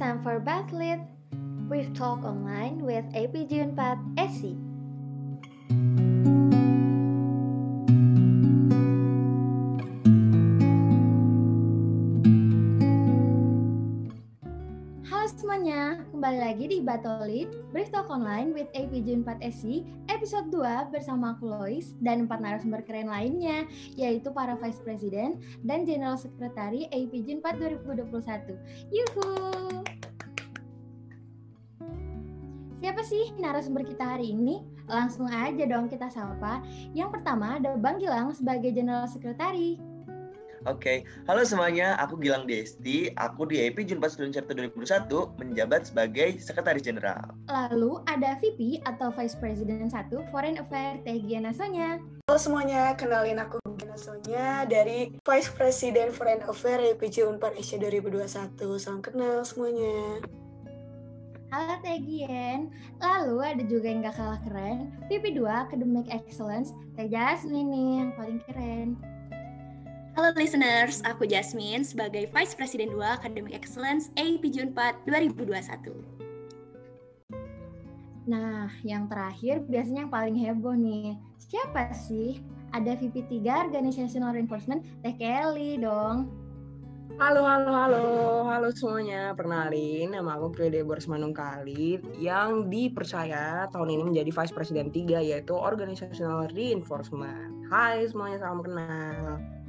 time for Bathlit, Brief Talk Online with APG 4 SC. Kembali lagi di Batolit, Brief Talk Online with APG 4 SC, episode 2 bersama aku Lois dan empat narasumber keren lainnya, yaitu para Vice President dan General Secretary APG 4 2021. Yuhu! Siapa sih narasumber kita hari ini? Langsung aja dong kita sapa. Yang pertama ada Bang Gilang sebagai General Secretary. Oke, halo semuanya. Aku Gilang Desti. Aku di EP Junpas Student Chapter 2021 menjabat sebagai Sekretaris Jenderal. Lalu ada VP atau Vice President 1 Foreign Affairs Teh Giana Sonya. Halo semuanya, kenalin aku Giana Sonya dari Vice President Foreign Affairs EPJ Unpar Asia 2021. Salam kenal semuanya. Halo Teh Gien. Lalu ada juga yang gak kalah keren, VP2 Academic Excellence Teh Jasmine nih yang paling keren. Halo listeners, aku Jasmine sebagai Vice President 2 Academic Excellence APJ 4 2021. Nah, yang terakhir biasanya yang paling heboh nih. Siapa sih? Ada VP3 Organizational Reinforcement Teh Kelly dong. Halo, halo, halo, halo semuanya. Perkenalin, nama aku Kede Boris Manung Khalid yang dipercaya tahun ini menjadi Vice President 3 yaitu Organizational Reinforcement. Hai semuanya, salam kenal.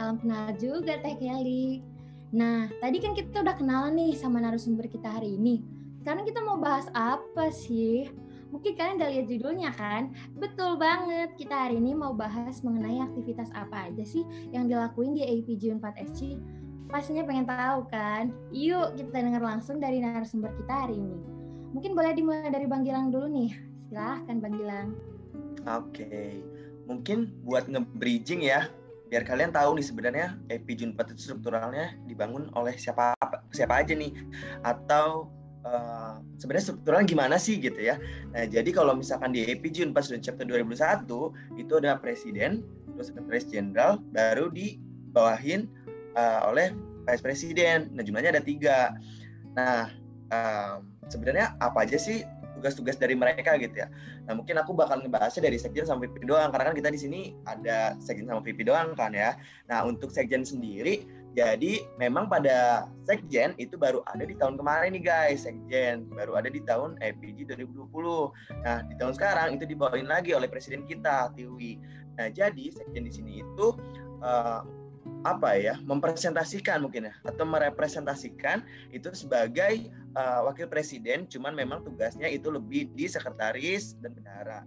Salam kenal juga Teh Kelly. Nah, tadi kan kita udah kenalan nih sama narasumber kita hari ini. Sekarang kita mau bahas apa sih? Mungkin kalian udah lihat judulnya kan? Betul banget, kita hari ini mau bahas mengenai aktivitas apa aja sih yang dilakuin di APG 4SC. Pastinya pengen tahu kan? Yuk kita dengar langsung dari narasumber kita hari ini. Mungkin boleh dimulai dari Bang Gilang dulu nih. Silahkan Bang Gilang. Oke, mungkin buat nge-bridging ya, biar kalian tahu nih sebenarnya EP Junpat itu strukturalnya dibangun oleh siapa siapa aja nih atau uh, sebenarnya strukturalnya gimana sih gitu ya. Nah, jadi kalau misalkan di EP Junpat Student Chapter 2001 itu ada presiden, terus sekretaris jenderal, baru dibawahin uh, oleh vice presiden. Nah, jumlahnya ada tiga. Nah, um, sebenarnya apa aja sih tugas-tugas dari mereka gitu ya. Nah mungkin aku bakal ngebahasnya dari sekjen sama VP doang karena kan kita di sini ada sekjen sama VP doang kan ya. Nah untuk sekjen sendiri jadi memang pada sekjen itu baru ada di tahun kemarin nih guys sekjen baru ada di tahun EPG 2020. Nah di tahun sekarang itu dibawain lagi oleh presiden kita Tiwi. Nah jadi sekjen di sini itu uh, apa ya mempresentasikan mungkin ya atau merepresentasikan itu sebagai uh, wakil presiden cuman memang tugasnya itu lebih di sekretaris dan bendahara.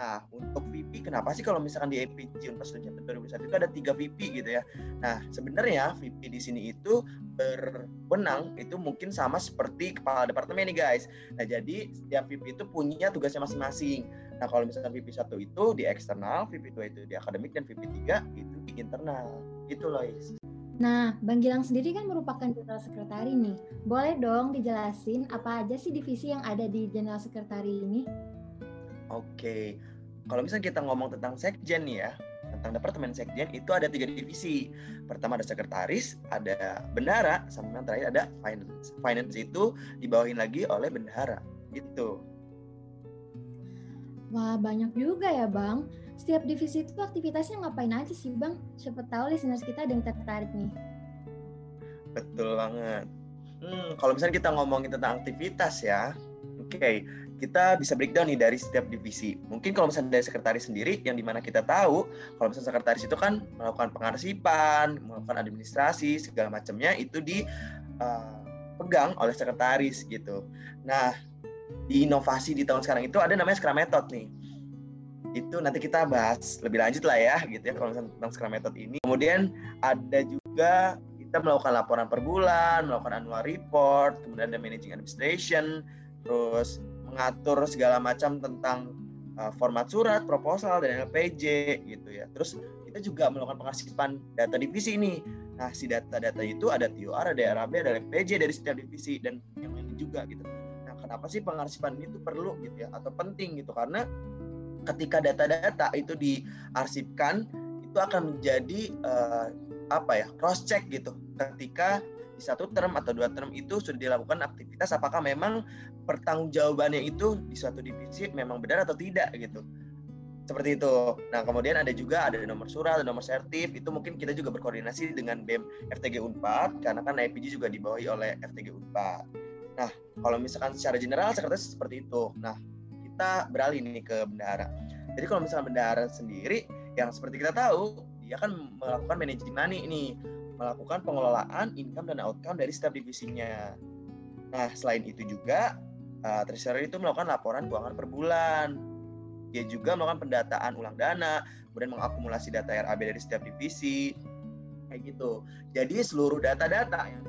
Nah, untuk VP kenapa sih kalau misalkan di EPG Unpas Student 2001 itu ada tiga VP gitu ya. Nah, sebenarnya VP di sini itu berwenang itu mungkin sama seperti kepala departemen nih guys. Nah, jadi setiap VP itu punya tugasnya masing-masing. Nah, kalau misalkan VP 1 itu di eksternal, VP 2 itu di akademik, dan VP 3 itu di internal. Gitu loh. Nah, Bang Gilang sendiri kan merupakan General Sekretari nih. Boleh dong dijelasin apa aja sih divisi yang ada di General Sekretari ini? Oke, kalau misalnya kita ngomong tentang sekjen nih ya, tentang departemen sekjen itu ada tiga divisi. Pertama ada sekretaris, ada bendahara, sama yang terakhir ada finance. Finance itu dibawahin lagi oleh bendahara, gitu. Wah, banyak juga ya, Bang. Setiap divisi itu aktivitasnya ngapain aja sih, Bang? Siapa tahu listeners kita ada yang tertarik nih. Betul banget. Hmm, kalau misalnya kita ngomongin tentang aktivitas ya, oke, okay, kita bisa breakdown nih dari setiap divisi. Mungkin kalau misalnya dari sekretaris sendiri, yang di mana kita tahu, kalau misalnya sekretaris itu kan melakukan pengarsipan, melakukan administrasi, segala macamnya itu dipegang uh, oleh sekretaris gitu. Nah, di inovasi di tahun sekarang itu ada namanya Scrum Method nih. Itu nanti kita bahas lebih lanjut lah ya gitu ya kalau misalnya tentang Scrum Method ini. Kemudian ada juga kita melakukan laporan per bulan, melakukan annual report, kemudian ada managing administration, terus mengatur segala macam tentang uh, format surat, proposal dan LPJ gitu ya. Terus kita juga melakukan pengarsipan data divisi ini. Nah, si data-data itu ada TUR, ada RAB, ada LPJ dari setiap divisi dan yang lain juga gitu. Nah, kenapa sih pengarsipan ini tuh perlu gitu ya atau penting gitu karena ketika data-data itu diarsipkan itu akan menjadi uh, apa ya cross check gitu ketika di satu term atau dua term itu sudah dilakukan aktivitas apakah memang pertanggungjawabannya itu di suatu divisi memang benar atau tidak gitu seperti itu. Nah kemudian ada juga ada nomor surat, ada nomor sertif itu mungkin kita juga berkoordinasi dengan BEM FTG Unpad karena kan IPG juga dibawahi oleh FTG Unpad. Nah kalau misalkan secara general sekretaris seperti itu. Nah kita beralih nih ke bendahara. Jadi kalau misalkan bendahara sendiri yang seperti kita tahu dia kan melakukan manajemen ini melakukan pengelolaan income dan outcome dari setiap divisinya. Nah, selain itu juga uh, treasurer itu melakukan laporan keuangan per bulan. Dia juga melakukan pendataan ulang dana, kemudian mengakumulasi data RAB dari setiap divisi. Kayak gitu. Jadi seluruh data-data yang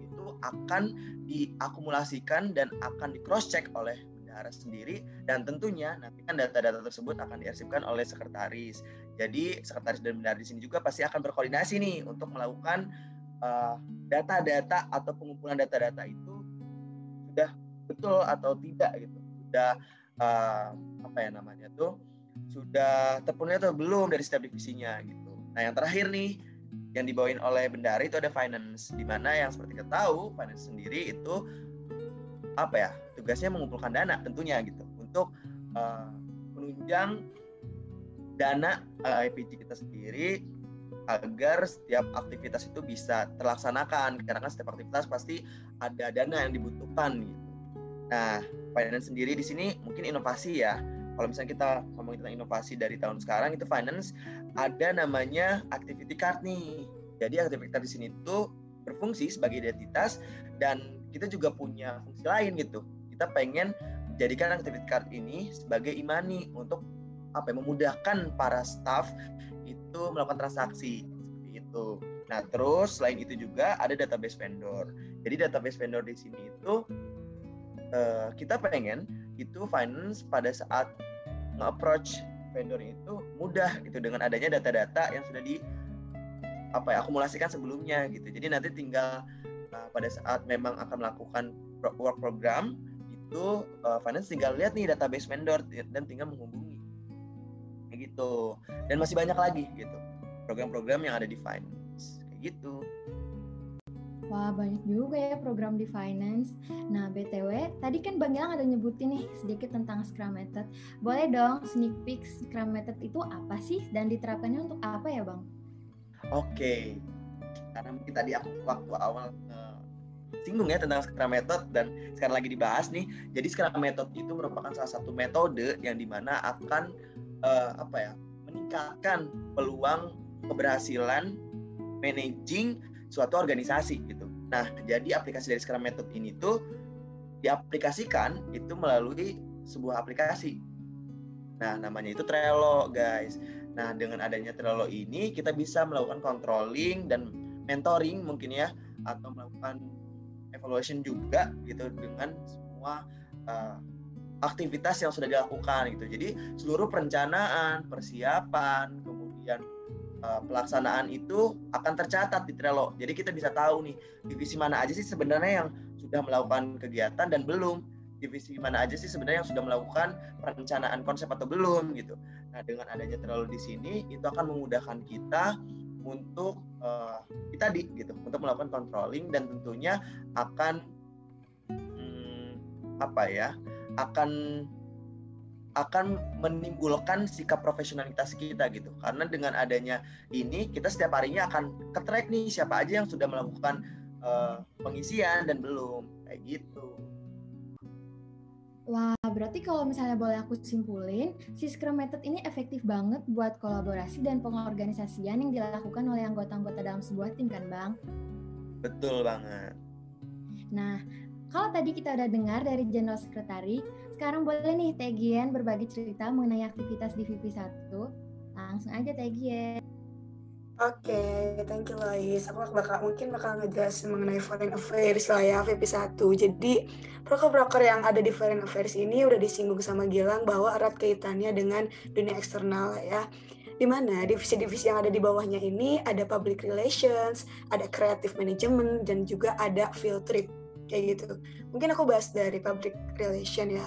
itu akan diakumulasikan dan akan di cross check oleh bendahara sendiri dan tentunya nanti kan data-data tersebut akan diarsipkan oleh sekretaris. Jadi sekretaris dan bendahara di sini juga pasti akan berkoordinasi nih untuk melakukan eh, data-data atau pengumpulan data-data itu sudah betul atau tidak gitu. Sudah uh, apa ya namanya tuh sudah terpenuhi atau belum dari setiap divisinya gitu. Nah yang terakhir nih yang dibawain oleh bendahara itu ada finance di mana yang seperti kita tahu finance sendiri itu apa ya tugasnya mengumpulkan dana tentunya gitu untuk uh, menunjang dana uh, kita sendiri agar setiap aktivitas itu bisa terlaksanakan karena kan setiap aktivitas pasti ada dana yang dibutuhkan gitu. Nah, finance sendiri di sini mungkin inovasi ya. Kalau misalnya kita ngomongin tentang inovasi dari tahun sekarang itu finance ada namanya activity card nih. Jadi activity card di sini itu berfungsi sebagai identitas dan kita juga punya fungsi lain gitu. Kita pengen menjadikan activity card ini sebagai imani untuk apa ya, memudahkan para staff itu melakukan transaksi itu. Nah, terus selain itu juga ada database vendor. Jadi database vendor di sini itu uh, kita pengen itu finance pada saat nge-approach vendor itu mudah gitu dengan adanya data-data yang sudah di apa ya akumulasikan sebelumnya gitu. Jadi nanti tinggal uh, pada saat memang akan melakukan work program itu uh, finance tinggal lihat nih database vendor dan tinggal menghubungi gitu dan masih banyak lagi gitu program-program yang ada di finance kayak gitu Wah, banyak juga ya program di finance. Nah, BTW, tadi kan Bang Gilang ada nyebutin nih sedikit tentang Scrum Method. Boleh dong sneak peek Scrum Method itu apa sih dan diterapkannya untuk apa ya, Bang? Oke. Karena mungkin tadi aku waktu awal uh, singgung ya tentang Scrum Method dan sekarang lagi dibahas nih. Jadi Scrum Method itu merupakan salah satu metode yang di mana akan uh, apa ya meningkatkan peluang keberhasilan managing suatu organisasi gitu. Nah, jadi aplikasi dari Scrum Method ini tuh diaplikasikan itu melalui sebuah aplikasi. Nah, namanya itu Trello, guys. Nah, dengan adanya Trello ini kita bisa melakukan controlling dan mentoring mungkin ya atau melakukan evaluation juga gitu dengan semua uh, aktivitas yang sudah dilakukan gitu. Jadi seluruh perencanaan, persiapan, kemudian uh, pelaksanaan itu akan tercatat di Trello. Jadi kita bisa tahu nih divisi mana aja sih sebenarnya yang sudah melakukan kegiatan dan belum. Divisi mana aja sih sebenarnya yang sudah melakukan perencanaan konsep atau belum gitu. Nah dengan adanya Trello di sini itu akan memudahkan kita untuk uh, kita di gitu untuk melakukan controlling dan tentunya akan hmm, apa ya akan akan menimbulkan sikap profesionalitas kita gitu. Karena dengan adanya ini kita setiap harinya akan ke track nih siapa aja yang sudah melakukan uh, pengisian dan belum kayak gitu Wah, berarti kalau misalnya boleh aku simpulin, si Scrum Method ini efektif banget buat kolaborasi dan pengorganisasian yang dilakukan oleh anggota-anggota dalam sebuah tim kan, Bang? Betul banget. Nah, kalau tadi kita udah dengar dari General Secretary, sekarang boleh nih Tegian berbagi cerita mengenai aktivitas di VP1. Langsung aja Tegian. Oke, okay, thank you Lois. Aku bakal mungkin bakal ngejelasin mengenai foreign affairs lah ya VP1. Jadi broker-broker yang ada di foreign affairs ini udah disinggung sama Gilang bahwa erat kaitannya dengan dunia eksternal ya. Di mana divisi-divisi yang ada di bawahnya ini ada public relations, ada creative management, dan juga ada field trip kayak gitu. Mungkin aku bahas dari public relation ya.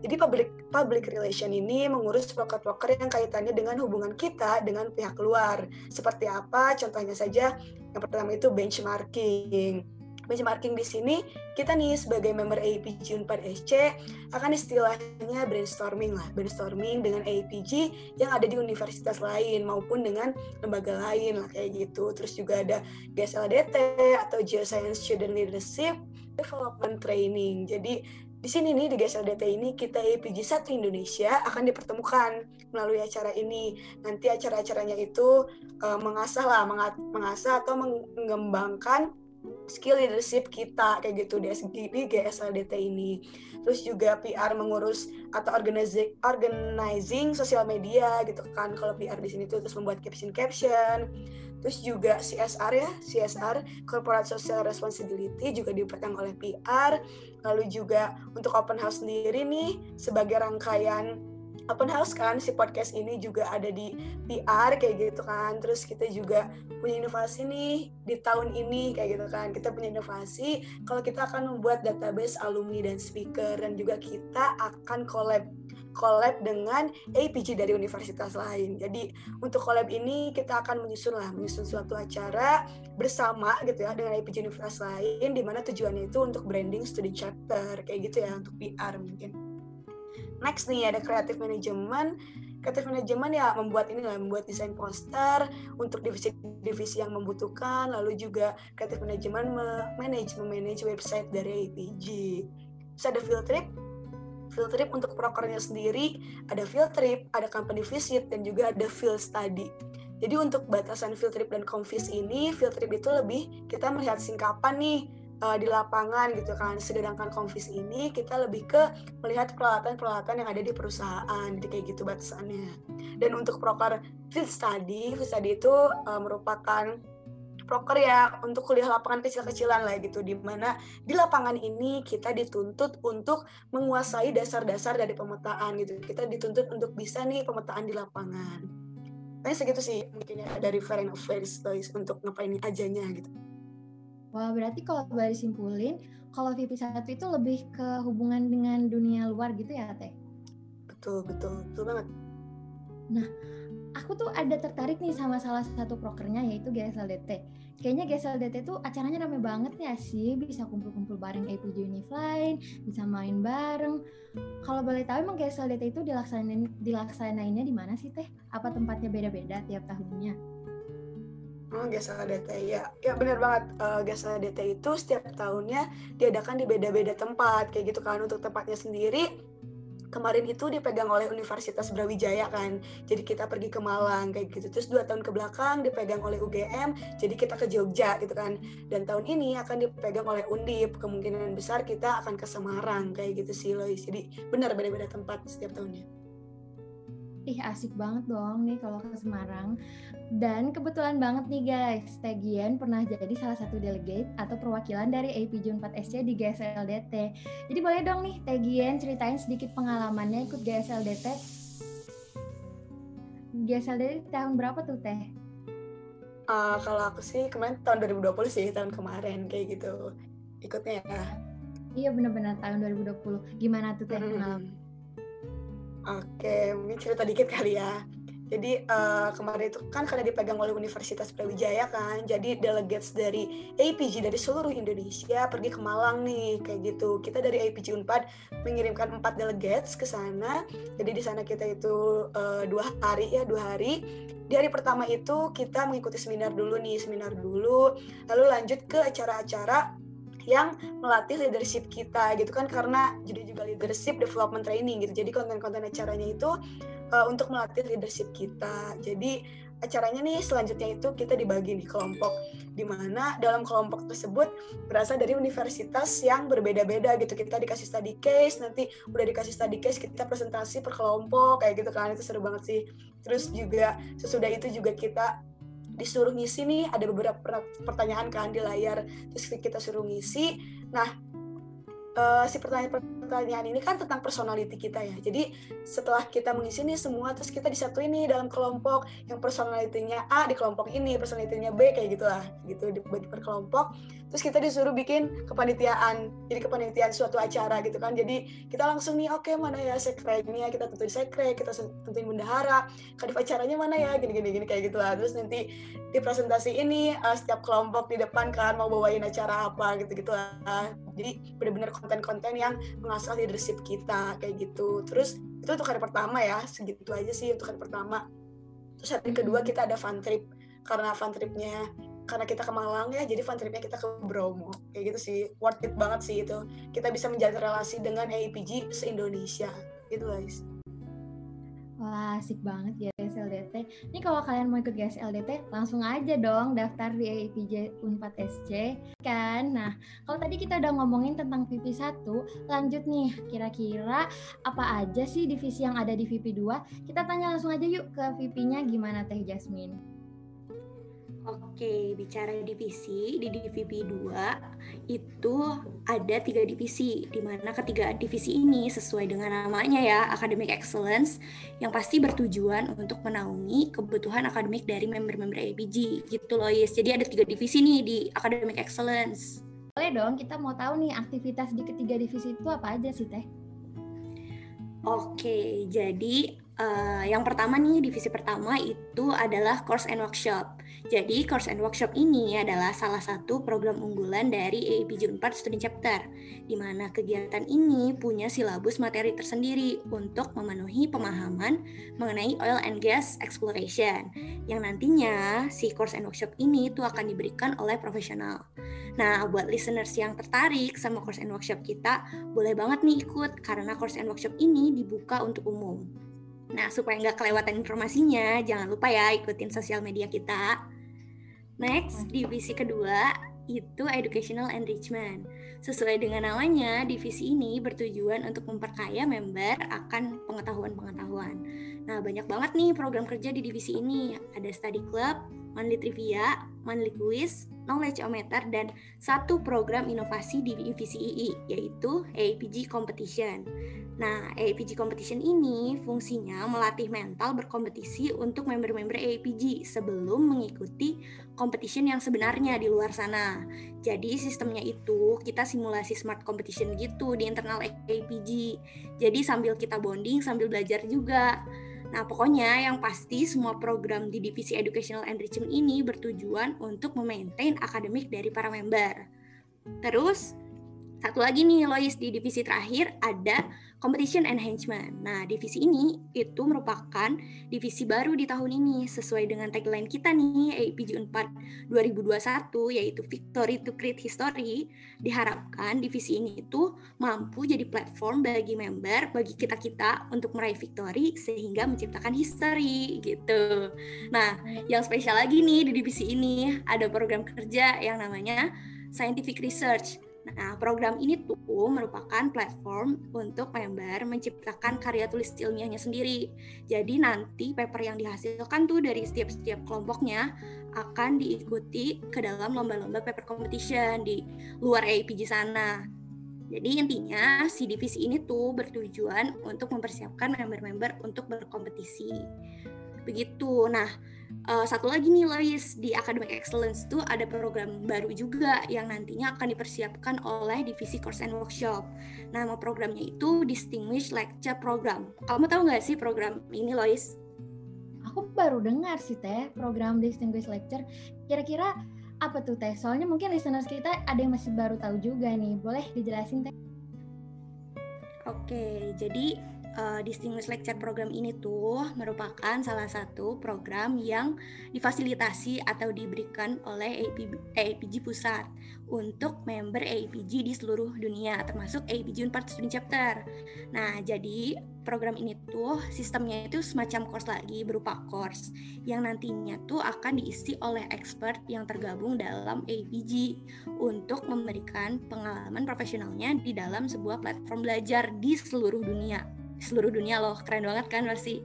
Jadi public public relation ini mengurus proker-proker yang kaitannya dengan hubungan kita dengan pihak luar. Seperti apa? Contohnya saja yang pertama itu benchmarking. Benchmarking di sini kita nih sebagai member APG 4SC akan istilahnya brainstorming lah, brainstorming dengan APG yang ada di universitas lain maupun dengan lembaga lain lah kayak gitu. Terus juga ada GSLDT atau Geoscience Student Leadership Development Training. Jadi di sini nih di GSLDT ini kita IPG 1 Indonesia akan dipertemukan melalui acara ini. Nanti acara-acaranya itu uh, mengasah lah, mengasah atau mengembangkan skill leadership kita kayak gitu di, di GSLDT ini. Terus juga PR mengurus atau organizing organizing sosial media gitu kan. Kalau PR di sini tuh terus membuat caption-caption Terus juga CSR ya, CSR Corporate Social Responsibility juga dipegang oleh PR. Lalu juga untuk open house sendiri nih sebagai rangkaian open house kan si podcast ini juga ada di PR kayak gitu kan. Terus kita juga punya inovasi nih di tahun ini kayak gitu kan. Kita punya inovasi kalau kita akan membuat database alumni dan speaker dan juga kita akan collab collab dengan APG dari universitas lain. Jadi untuk collab ini kita akan menyusun lah, menyusun suatu acara bersama gitu ya dengan APG universitas lain di mana tujuannya itu untuk branding studi chapter kayak gitu ya untuk PR mungkin. Next nih ada creative management. Creative management ya membuat ini lah, membuat desain poster untuk divisi-divisi yang membutuhkan, lalu juga creative management manage memanage website dari APG. Terus ada field trip, field trip untuk prokernya sendiri, ada field trip, ada company visit, dan juga ada field study. Jadi untuk batasan field trip dan convis ini, field trip itu lebih kita melihat singkapan nih uh, di lapangan gitu kan. Sedangkan convis ini kita lebih ke melihat peralatan-peralatan yang ada di perusahaan. Jadi kayak gitu batasannya. Dan untuk proker field study, field study itu uh, merupakan proker ya untuk kuliah lapangan kecil-kecilan lah gitu di mana di lapangan ini kita dituntut untuk menguasai dasar-dasar dari pemetaan gitu kita dituntut untuk bisa nih pemetaan di lapangan Nah segitu sih mungkin ya dari Foreign Affairs untuk ngapain ajanya gitu. Wah berarti kalau boleh simpulin, kalau VP1 itu lebih ke hubungan dengan dunia luar gitu ya Teh? Betul, betul, betul banget. Nah, aku tuh ada tertarik nih sama salah satu prokernya yaitu GSLDT. Kayaknya GSLDT tuh acaranya rame banget ya sih, bisa kumpul-kumpul bareng APJ Unifline, bisa main bareng. Kalau boleh tahu emang GSLDT itu dilaksanain dilaksanainnya di mana sih teh? Apa tempatnya beda-beda tiap tahunnya? Oh, GSLDT ya, ya benar banget. Uh, eh, GSLDT itu setiap tahunnya diadakan di beda-beda tempat, kayak gitu kan. Untuk tempatnya sendiri kemarin itu dipegang oleh Universitas Brawijaya kan. Jadi kita pergi ke Malang kayak gitu. Terus dua tahun ke belakang dipegang oleh UGM jadi kita ke Jogja gitu kan. Dan tahun ini akan dipegang oleh Undip. Kemungkinan besar kita akan ke Semarang kayak gitu sih Lois. Jadi benar beda-beda tempat setiap tahunnya Ih asik banget dong nih kalau ke Semarang. Dan kebetulan banget nih guys, Tegian pernah jadi salah satu delegate atau perwakilan dari AP Jun 4 SC di GSLDT. Jadi boleh dong nih Tegian ceritain sedikit pengalamannya ikut GSLDT. GSLDT tahun berapa tuh Teh? Uh, kalau aku sih kemarin tahun 2020 sih, tahun kemarin kayak gitu ikutnya ya. Iya benar-benar tahun 2020. Gimana tuh Teh hmm. pengalaman? Oke, mungkin cerita dikit kali ya. Jadi uh, kemarin itu kan karena dipegang oleh Universitas Brawijaya kan, jadi delegates dari APG dari seluruh Indonesia pergi ke Malang nih kayak gitu. Kita dari APG Unpad mengirimkan empat delegates ke sana. Jadi di sana kita itu uh, dua hari ya dua hari. Di hari pertama itu kita mengikuti seminar dulu nih seminar dulu, lalu lanjut ke acara-acara yang melatih leadership kita gitu kan. Karena jadi juga leadership development training gitu. Jadi konten-konten acaranya itu uh, untuk melatih leadership kita. Jadi acaranya nih selanjutnya itu kita dibagi di kelompok di mana dalam kelompok tersebut berasal dari universitas yang berbeda-beda gitu. Kita dikasih study case nanti udah dikasih study case kita presentasi per kelompok kayak gitu kan. Itu seru banget sih. Terus juga sesudah itu juga kita disuruh ngisi nih ada beberapa pertanyaan kan di layar. Terus kita suruh ngisi. Nah uh, si pertanyaan pertanyaan ini kan tentang personality kita ya. Jadi setelah kita mengisi nih semua, terus kita disatuin nih dalam kelompok yang personalitinya A di kelompok ini, personalitinya B kayak gitulah, gitu dibagi per kelompok. Terus kita disuruh bikin kepanitiaan, jadi kepanitiaan suatu acara gitu kan. Jadi kita langsung nih, oke okay, mana ya sekreknya, kita tentuin sekrek, kita tentuin bendahara, kadif acaranya mana ya, gini-gini gini kayak gitu lah. Terus nanti di presentasi ini uh, setiap kelompok di depan kan mau bawain acara apa gitu-gitu lah. Jadi benar-benar konten-konten yang leadership kita kayak gitu. Terus itu untuk hari pertama ya segitu aja sih untuk hari pertama. Terus hari kedua kita ada fun trip karena fun tripnya karena kita ke Malang ya jadi fun tripnya kita ke Bromo. Kayak gitu sih worth it banget sih itu. Kita bisa menjalin relasi dengan AIPG se Indonesia gitu guys. Wah, asik banget ya GSLDT. Ini kalau kalian mau ikut GSLDT, langsung aja dong daftar di AIPJ Unpad SC kan. Nah, kalau tadi kita udah ngomongin tentang VP 1, lanjut nih, kira-kira apa aja sih divisi yang ada di VP 2? Kita tanya langsung aja yuk ke VP-nya gimana Teh Jasmine. Oke, bicara divisi, di DVP 2 itu ada tiga divisi, di mana ketiga divisi ini sesuai dengan namanya ya, Academic Excellence, yang pasti bertujuan untuk menaungi kebutuhan akademik dari member-member APG, gitu loh Yes. Jadi ada tiga divisi nih di Academic Excellence. Boleh dong, kita mau tahu nih aktivitas di ketiga divisi itu apa aja sih Teh? Oke, jadi uh, yang pertama nih, divisi pertama itu adalah Course and Workshop. Jadi, Course and Workshop ini adalah salah satu program unggulan dari AIPJ 4 Student Chapter, di mana kegiatan ini punya silabus materi tersendiri untuk memenuhi pemahaman mengenai oil and gas exploration, yang nantinya si Course and Workshop ini tuh akan diberikan oleh profesional. Nah, buat listeners yang tertarik sama Course and Workshop kita, boleh banget nih ikut, karena Course and Workshop ini dibuka untuk umum. Nah, supaya nggak kelewatan informasinya, jangan lupa ya ikutin sosial media kita. Next, divisi kedua itu Educational Enrichment. Sesuai dengan namanya, divisi ini bertujuan untuk memperkaya member akan pengetahuan-pengetahuan. Nah, banyak banget nih program kerja di divisi ini. Ada study club, monthly trivia, monthly quiz, knowledge-o-meter, dan satu program inovasi di divisi II, yaitu APG Competition. Nah, APG Competition ini fungsinya melatih mental berkompetisi untuk member-member APG sebelum mengikuti competition yang sebenarnya di luar sana. Jadi sistemnya itu kita simulasi smart competition gitu di internal APG. Jadi sambil kita bonding sambil belajar juga. Nah, pokoknya yang pasti semua program di divisi Educational Enrichment ini bertujuan untuk memaintain akademik dari para member. Terus, satu lagi nih Lois di divisi terakhir ada competition enhancement. Nah, divisi ini itu merupakan divisi baru di tahun ini sesuai dengan tagline kita nih APG 4 2021 yaitu Victory to Create History. Diharapkan divisi ini itu mampu jadi platform bagi member, bagi kita-kita untuk meraih victory sehingga menciptakan history gitu. Nah, yang spesial lagi nih di divisi ini ada program kerja yang namanya Scientific Research Nah, program ini tuh merupakan platform untuk member menciptakan karya tulis ilmiahnya sendiri. Jadi nanti paper yang dihasilkan tuh dari setiap-setiap kelompoknya akan diikuti ke dalam lomba-lomba paper competition di luar APG sana. Jadi intinya si divisi ini tuh bertujuan untuk mempersiapkan member-member untuk berkompetisi. Begitu. Nah, uh, satu lagi nih Lois di Academic Excellence tuh ada program baru juga yang nantinya akan dipersiapkan oleh divisi Course and Workshop. Nama programnya itu Distinguished Lecture Program. Kamu tahu nggak sih program ini Lois? Aku baru dengar sih Teh program Distinguished Lecture. Kira-kira apa tuh Teh? Soalnya mungkin listeners kita ada yang masih baru tahu juga nih. Boleh dijelasin Teh? Oke, jadi uh, Distinguished Lecture Program ini tuh merupakan salah satu program yang difasilitasi atau diberikan oleh APG, APG Pusat untuk member APG di seluruh dunia termasuk APG Unpad Student Chapter. Nah, jadi program ini tuh sistemnya itu semacam course lagi berupa course yang nantinya tuh akan diisi oleh expert yang tergabung dalam APG untuk memberikan pengalaman profesionalnya di dalam sebuah platform belajar di seluruh dunia seluruh dunia loh keren banget kan pasti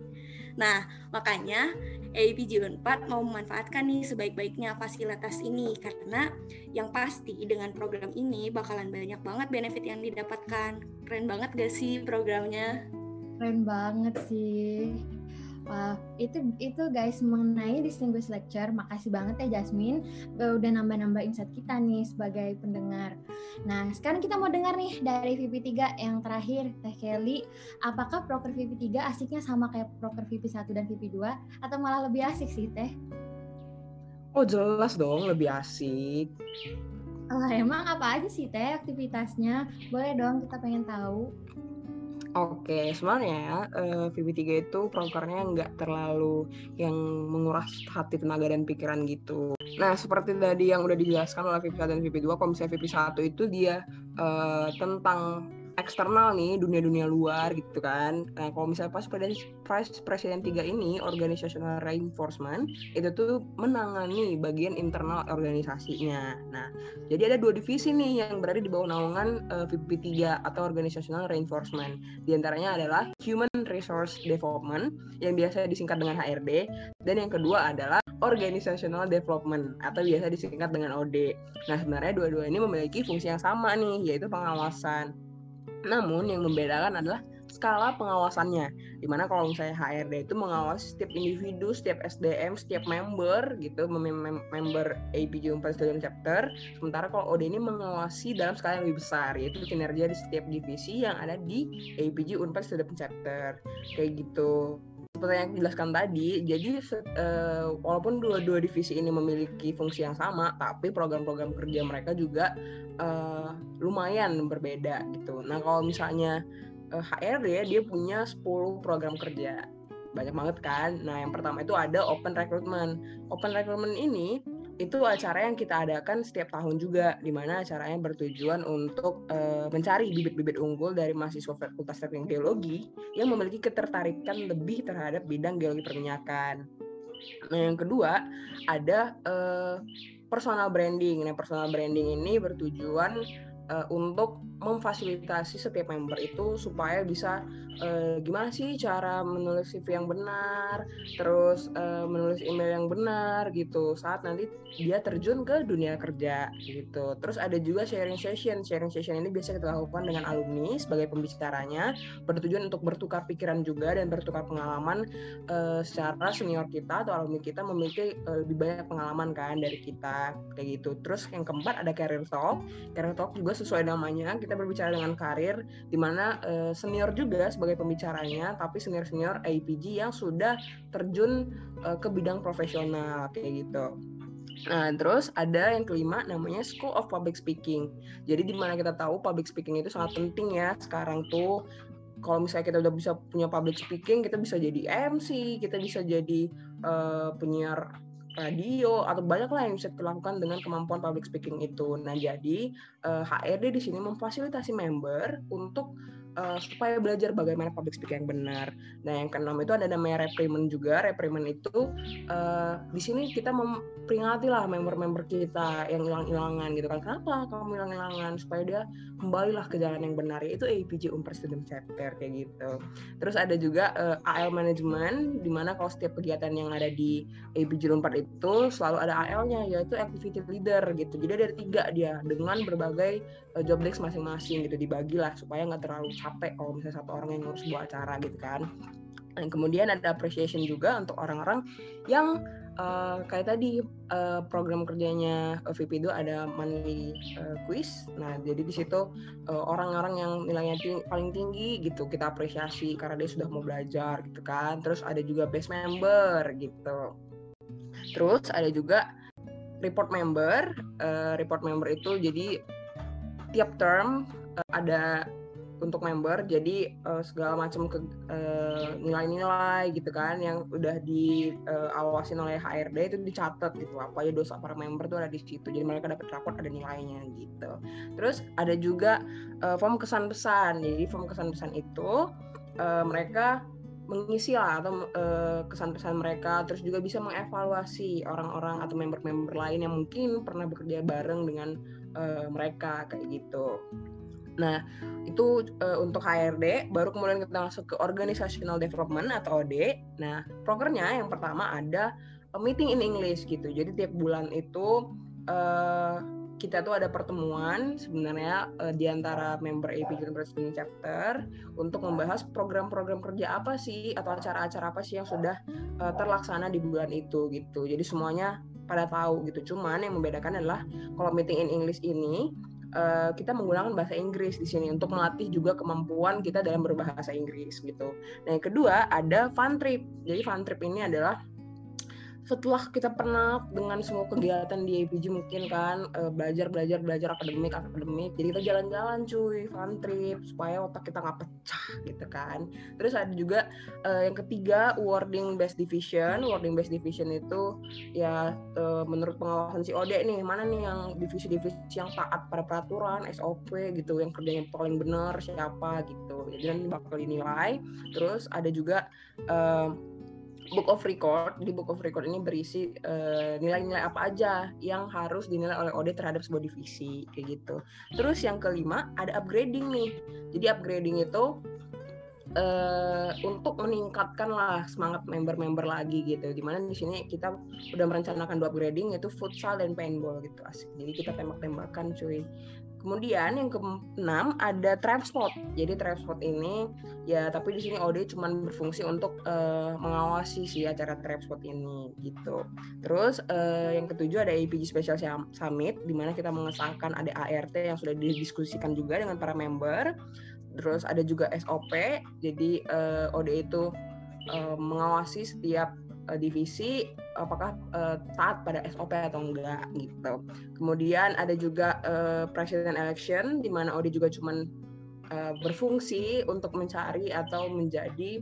nah makanya AIPJ Unpad mau memanfaatkan nih sebaik-baiknya fasilitas ini karena yang pasti dengan program ini bakalan banyak banget benefit yang didapatkan. Keren banget gak sih programnya? Keren banget sih. Wah, itu itu guys mengenai distinguished lecture. Makasih banget ya Jasmine udah nambah-nambah insight kita nih sebagai pendengar. Nah, sekarang kita mau dengar nih dari VP3 yang terakhir, Teh Kelly. Apakah proker VP3 asiknya sama kayak proker VP1 dan VP2 atau malah lebih asik sih, Teh? Oh, jelas dong lebih asik. Oh, emang apa aja sih Teh aktivitasnya? Boleh dong kita pengen tahu. Oke, sebenarnya uh, VP3 itu prokernya nggak terlalu yang menguras hati, tenaga, dan pikiran gitu. Nah, seperti tadi yang udah dijelaskan oleh VP1 dan VP2, kalau misalnya VP1 itu dia uh, tentang eksternal nih dunia-dunia luar gitu kan. Nah kalau misalnya pas Vice Presiden 3 ini organizational reinforcement itu tuh menangani bagian internal organisasinya. Nah jadi ada dua divisi nih yang berada di bawah naungan uh, VP 3 atau organizational reinforcement. Di antaranya adalah Human Resource Development yang biasa disingkat dengan HRD dan yang kedua adalah Organizational Development atau biasa disingkat dengan OD. Nah sebenarnya dua-dua ini memiliki fungsi yang sama nih yaitu pengawasan. Namun yang membedakan adalah skala pengawasannya. Di mana kalau misalnya HRD itu mengawasi setiap individu, setiap SDM, setiap member gitu, mem member APJ Unpad Student Chapter. Sementara kalau OD ini mengawasi dalam skala yang lebih besar, yaitu kinerja di setiap divisi yang ada di APJ Unpad Student Chapter. Kayak gitu seperti yang dijelaskan tadi, jadi uh, walaupun dua-dua divisi ini memiliki fungsi yang sama, tapi program-program kerja mereka juga uh, lumayan berbeda gitu. Nah kalau misalnya uh, eh, HRD dia punya 10 program kerja, banyak banget kan. Nah yang pertama itu ada open recruitment. Open recruitment ini itu acara yang kita adakan setiap tahun juga, di mana acaranya bertujuan untuk uh, mencari bibit-bibit unggul dari mahasiswa Fakultas Teknik Geologi yang memiliki ketertarikan lebih terhadap bidang geologi perminyakan. Nah, yang kedua ada uh, personal branding. Nah, personal branding ini bertujuan uh, untuk memfasilitasi setiap member itu supaya bisa uh, gimana sih cara menulis CV yang benar, terus uh, menulis email yang benar gitu saat nanti dia terjun ke dunia kerja gitu. Terus ada juga sharing session. Sharing session ini biasa kita lakukan dengan alumni sebagai pembicaranya bertujuan untuk bertukar pikiran juga dan bertukar pengalaman uh, secara senior kita atau alumni kita memiliki uh, lebih banyak pengalaman kan dari kita kayak gitu. Terus yang keempat ada career talk. Career talk juga sesuai namanya kita berbicara dengan karir di mana uh, senior juga sebagai pembicaranya tapi senior-senior APG yang sudah terjun uh, ke bidang profesional kayak gitu. Nah, terus ada yang kelima namanya School of Public Speaking. Jadi di mana kita tahu public speaking itu sangat penting ya sekarang tuh kalau misalnya kita udah bisa punya public speaking, kita bisa jadi MC, kita bisa jadi uh, penyiar radio atau banyak lah yang bisa dilakukan dengan kemampuan public speaking itu. Nah, jadi uh, eh, HRD di sini memfasilitasi member untuk uh, supaya belajar bagaimana public speaking yang benar. Nah, yang keenam itu ada namanya reprimand juga. Reprimand itu uh, di sini kita memperingati lah member-member kita yang hilang-hilangan gitu kan. Kenapa kamu hilang-hilangan? Supaya dia kembalilah ke jalan yang benar APG Umper Student Chapter kayak gitu. Terus ada juga uh, AL Management di mana kalau setiap kegiatan yang ada di APG Unpad itu selalu ada AL-nya yaitu Activity Leader gitu. Jadi ada tiga dia dengan berbagai uh, job desk masing-masing gitu dibagilah supaya nggak terlalu capek kalau misalnya satu orang yang ngurus sebuah acara gitu kan. Dan kemudian ada appreciation juga untuk orang-orang yang uh, kayak tadi uh, program kerjanya VP itu ada monthly uh, quiz. Nah, jadi di situ uh, orang-orang yang nilainya ting paling tinggi gitu kita apresiasi karena dia sudah mau belajar gitu kan. Terus ada juga best member gitu. Terus ada juga report member. Uh, report member itu jadi tiap term uh, ada untuk member jadi uh, segala macam ke uh, nilai-nilai gitu kan yang udah diawasin uh, oleh HRD itu dicatat gitu apa aja dosa para member tuh ada di situ jadi mereka dapat raport ada nilainya gitu. Terus ada juga uh, form kesan pesan jadi form kesan pesan itu uh, mereka mengisi lah atau uh, kesan pesan mereka terus juga bisa mengevaluasi orang-orang atau member-member lain yang mungkin pernah bekerja bareng dengan uh, mereka kayak gitu Nah, itu uh, untuk HRD, baru kemudian kita masuk ke Organizational Development atau OD. Nah, prokernya yang pertama ada a meeting in English gitu. Jadi tiap bulan itu uh, kita tuh ada pertemuan sebenarnya uh, di antara member AP University Chapter untuk membahas program-program kerja apa sih atau acara-acara apa sih yang sudah uh, terlaksana di bulan itu gitu. Jadi semuanya pada tahu gitu. Cuman yang membedakan adalah kalau meeting in English ini uh, kita menggunakan bahasa Inggris di sini untuk melatih juga kemampuan kita dalam berbahasa Inggris gitu. Nah, yang kedua ada fun trip. Jadi fun trip ini adalah setelah kita pernah dengan semua kegiatan di APG mungkin kan uh, belajar belajar belajar akademik akademik jadi kita jalan-jalan cuy fun trip supaya otak kita nggak pecah gitu kan. Terus ada juga uh, yang ketiga wording based division. Wording based division itu ya uh, menurut pengawasan si Ode nih mana nih yang divisi-divisi yang taat pada peraturan SOP gitu yang kerjanya paling benar siapa gitu. Jadi nanti bakal dinilai. Terus ada juga uh, book of record di book of record ini berisi nilai nilai-nilai apa aja yang harus dinilai oleh OD terhadap sebuah divisi kayak gitu. Terus yang kelima ada upgrading nih. Jadi upgrading itu uh, untuk meningkatkan lah semangat member-member lagi gitu. Di mana di sini kita udah merencanakan dua upgrading yaitu futsal dan paintball gitu asik. Jadi kita tembak-tembakan cuy. Kemudian yang keenam ada transport. Jadi transport ini ya tapi di sini OD cuma berfungsi untuk uh, mengawasi si acara transport ini gitu. Terus uh, yang ketujuh ada APG Special Summit di mana kita mengesahkan ada ART yang sudah didiskusikan juga dengan para member. Terus ada juga SOP. Jadi uh, OD itu uh, mengawasi setiap uh, divisi apakah uh, taat pada SOP atau enggak gitu. Kemudian ada juga uh, president election di mana OD juga cuman uh, berfungsi untuk mencari atau menjadi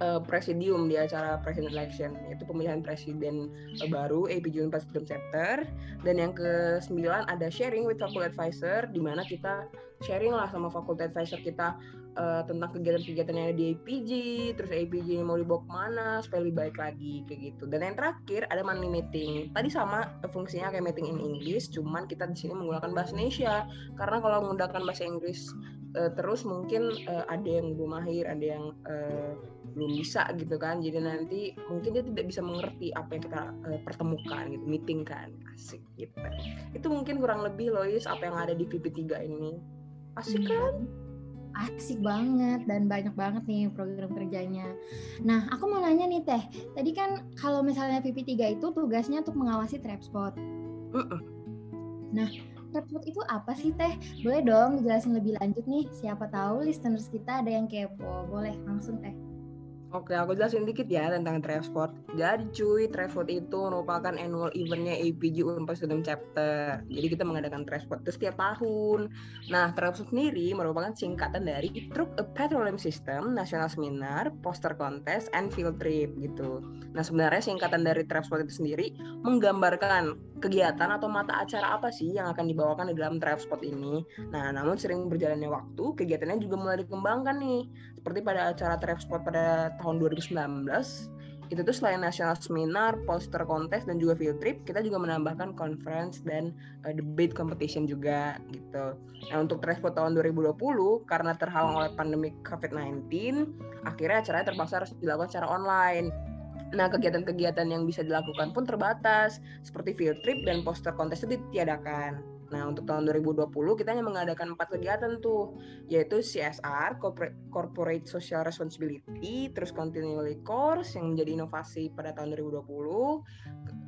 uh, presidium di acara president election yaitu pemilihan presiden baru APJ Unpad Student Chapter dan yang ke sembilan ada sharing with faculty advisor di mana kita sharing lah sama faculty advisor kita uh, tentang kegiatan-kegiatan yang ada di APG, terus APG mau dibawa ke mana supaya lebih baik lagi kayak gitu. Dan yang terakhir ada money meeting. Tadi sama uh, fungsinya kayak meeting in English, cuman kita di sini menggunakan bahasa Indonesia karena kalau menggunakan bahasa Inggris uh, terus mungkin uh, ada yang belum mahir, ada yang uh, belum bisa gitu kan. Jadi nanti mungkin dia tidak bisa mengerti apa yang kita uh, pertemukan gitu, meeting kan. Asik gitu. Itu mungkin kurang lebih Lois apa yang ada di VP3 ini. Asik kan? Asik banget dan banyak banget nih program kerjanya. Nah, aku mau nanya nih Teh, tadi kan kalau misalnya PP3 itu tugasnya untuk mengawasi trap spot. Nah, trap spot itu apa sih Teh? Boleh dong dijelasin lebih lanjut nih, siapa tahu listeners kita ada yang kepo. Boleh langsung Teh. Oke, aku jelasin dikit ya tentang Trevsport. Jadi cuy, Trevsport itu merupakan annual eventnya APG Unpad Student Chapter. Jadi kita mengadakan Trevsport itu setiap tahun. Nah, Trevsport sendiri merupakan singkatan dari Truk a Petroleum System, National Seminar, Poster Contest, and Field Trip gitu. Nah, sebenarnya singkatan dari Trevsport itu sendiri menggambarkan kegiatan atau mata acara apa sih yang akan dibawakan di dalam Trevsport ini. Nah, namun sering berjalannya waktu, kegiatannya juga mulai dikembangkan nih. Seperti pada acara Trevsport pada tahun 2019 itu tuh selain national seminar, poster kontes dan juga field trip, kita juga menambahkan conference dan uh, debate competition juga gitu. Nah untuk transport tahun 2020 karena terhalang oleh pandemi COVID-19, akhirnya acaranya terpaksa harus dilakukan secara online. Nah, kegiatan-kegiatan yang bisa dilakukan pun terbatas, seperti field trip dan poster kontes itu ditiadakan. Nah, untuk tahun 2020 kita hanya mengadakan empat kegiatan tuh, yaitu CSR, Corporate Social Responsibility, terus Continually Course yang menjadi inovasi pada tahun 2020,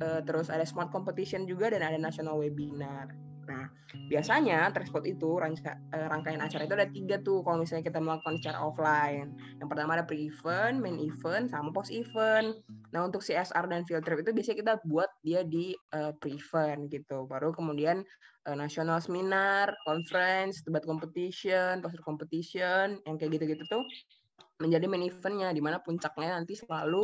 eh, terus ada Smart Competition juga dan ada National Webinar. Nah, biasanya transport itu eh, rangkaian acara itu ada tiga tuh kalau misalnya kita melakukan secara offline. Yang pertama ada pre-event, main event, sama post-event. Nah, untuk CSR dan field trip itu biasanya kita buat dia di uh, pre-event gitu. Baru kemudian uh, national seminar, conference, debat competition, poster competition, yang kayak gitu-gitu tuh menjadi main eventnya, di mana puncaknya nanti selalu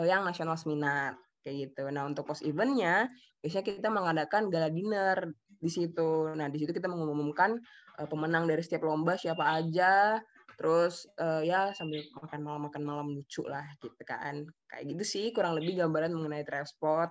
uh, yang national seminar kayak gitu. Nah untuk post eventnya biasanya kita mengadakan gala dinner di situ. Nah, di situ kita mengumumkan uh, pemenang dari setiap lomba siapa aja. Terus uh, ya sambil makan malam makan malam lucu lah gitu kan. Kayak gitu sih kurang lebih gambaran mengenai transport.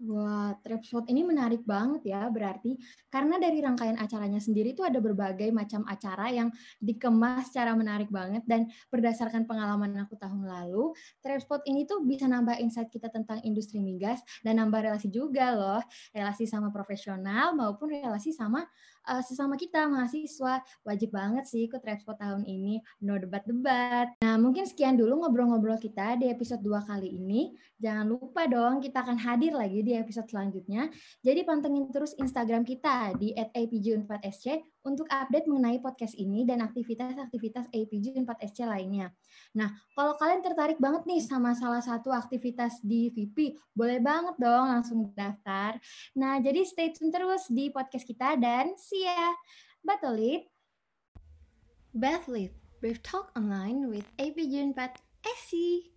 Wah, Trapspot ini menarik banget ya berarti. Karena dari rangkaian acaranya sendiri itu ada berbagai macam acara yang dikemas secara menarik banget. Dan berdasarkan pengalaman aku tahun lalu, Trapspot ini tuh bisa nambah insight kita tentang industri migas dan nambah relasi juga loh, relasi sama profesional maupun relasi sama uh, sesama kita mahasiswa. Wajib banget sih ikut Repspo tahun ini, no debat-debat. Nah, mungkin sekian dulu ngobrol-ngobrol kita di episode 2 kali ini. Jangan lupa dong kita akan hadir lagi di episode selanjutnya. Jadi pantengin terus Instagram kita di @apj4sc untuk update mengenai podcast ini dan aktivitas-aktivitas APG 4SC lainnya. Nah, kalau kalian tertarik banget nih sama salah satu aktivitas di VP, boleh banget dong langsung daftar. Nah, jadi stay tune terus di podcast kita dan see ya. Batolit. Bathlit, Brief Talk Online with APG 4SC.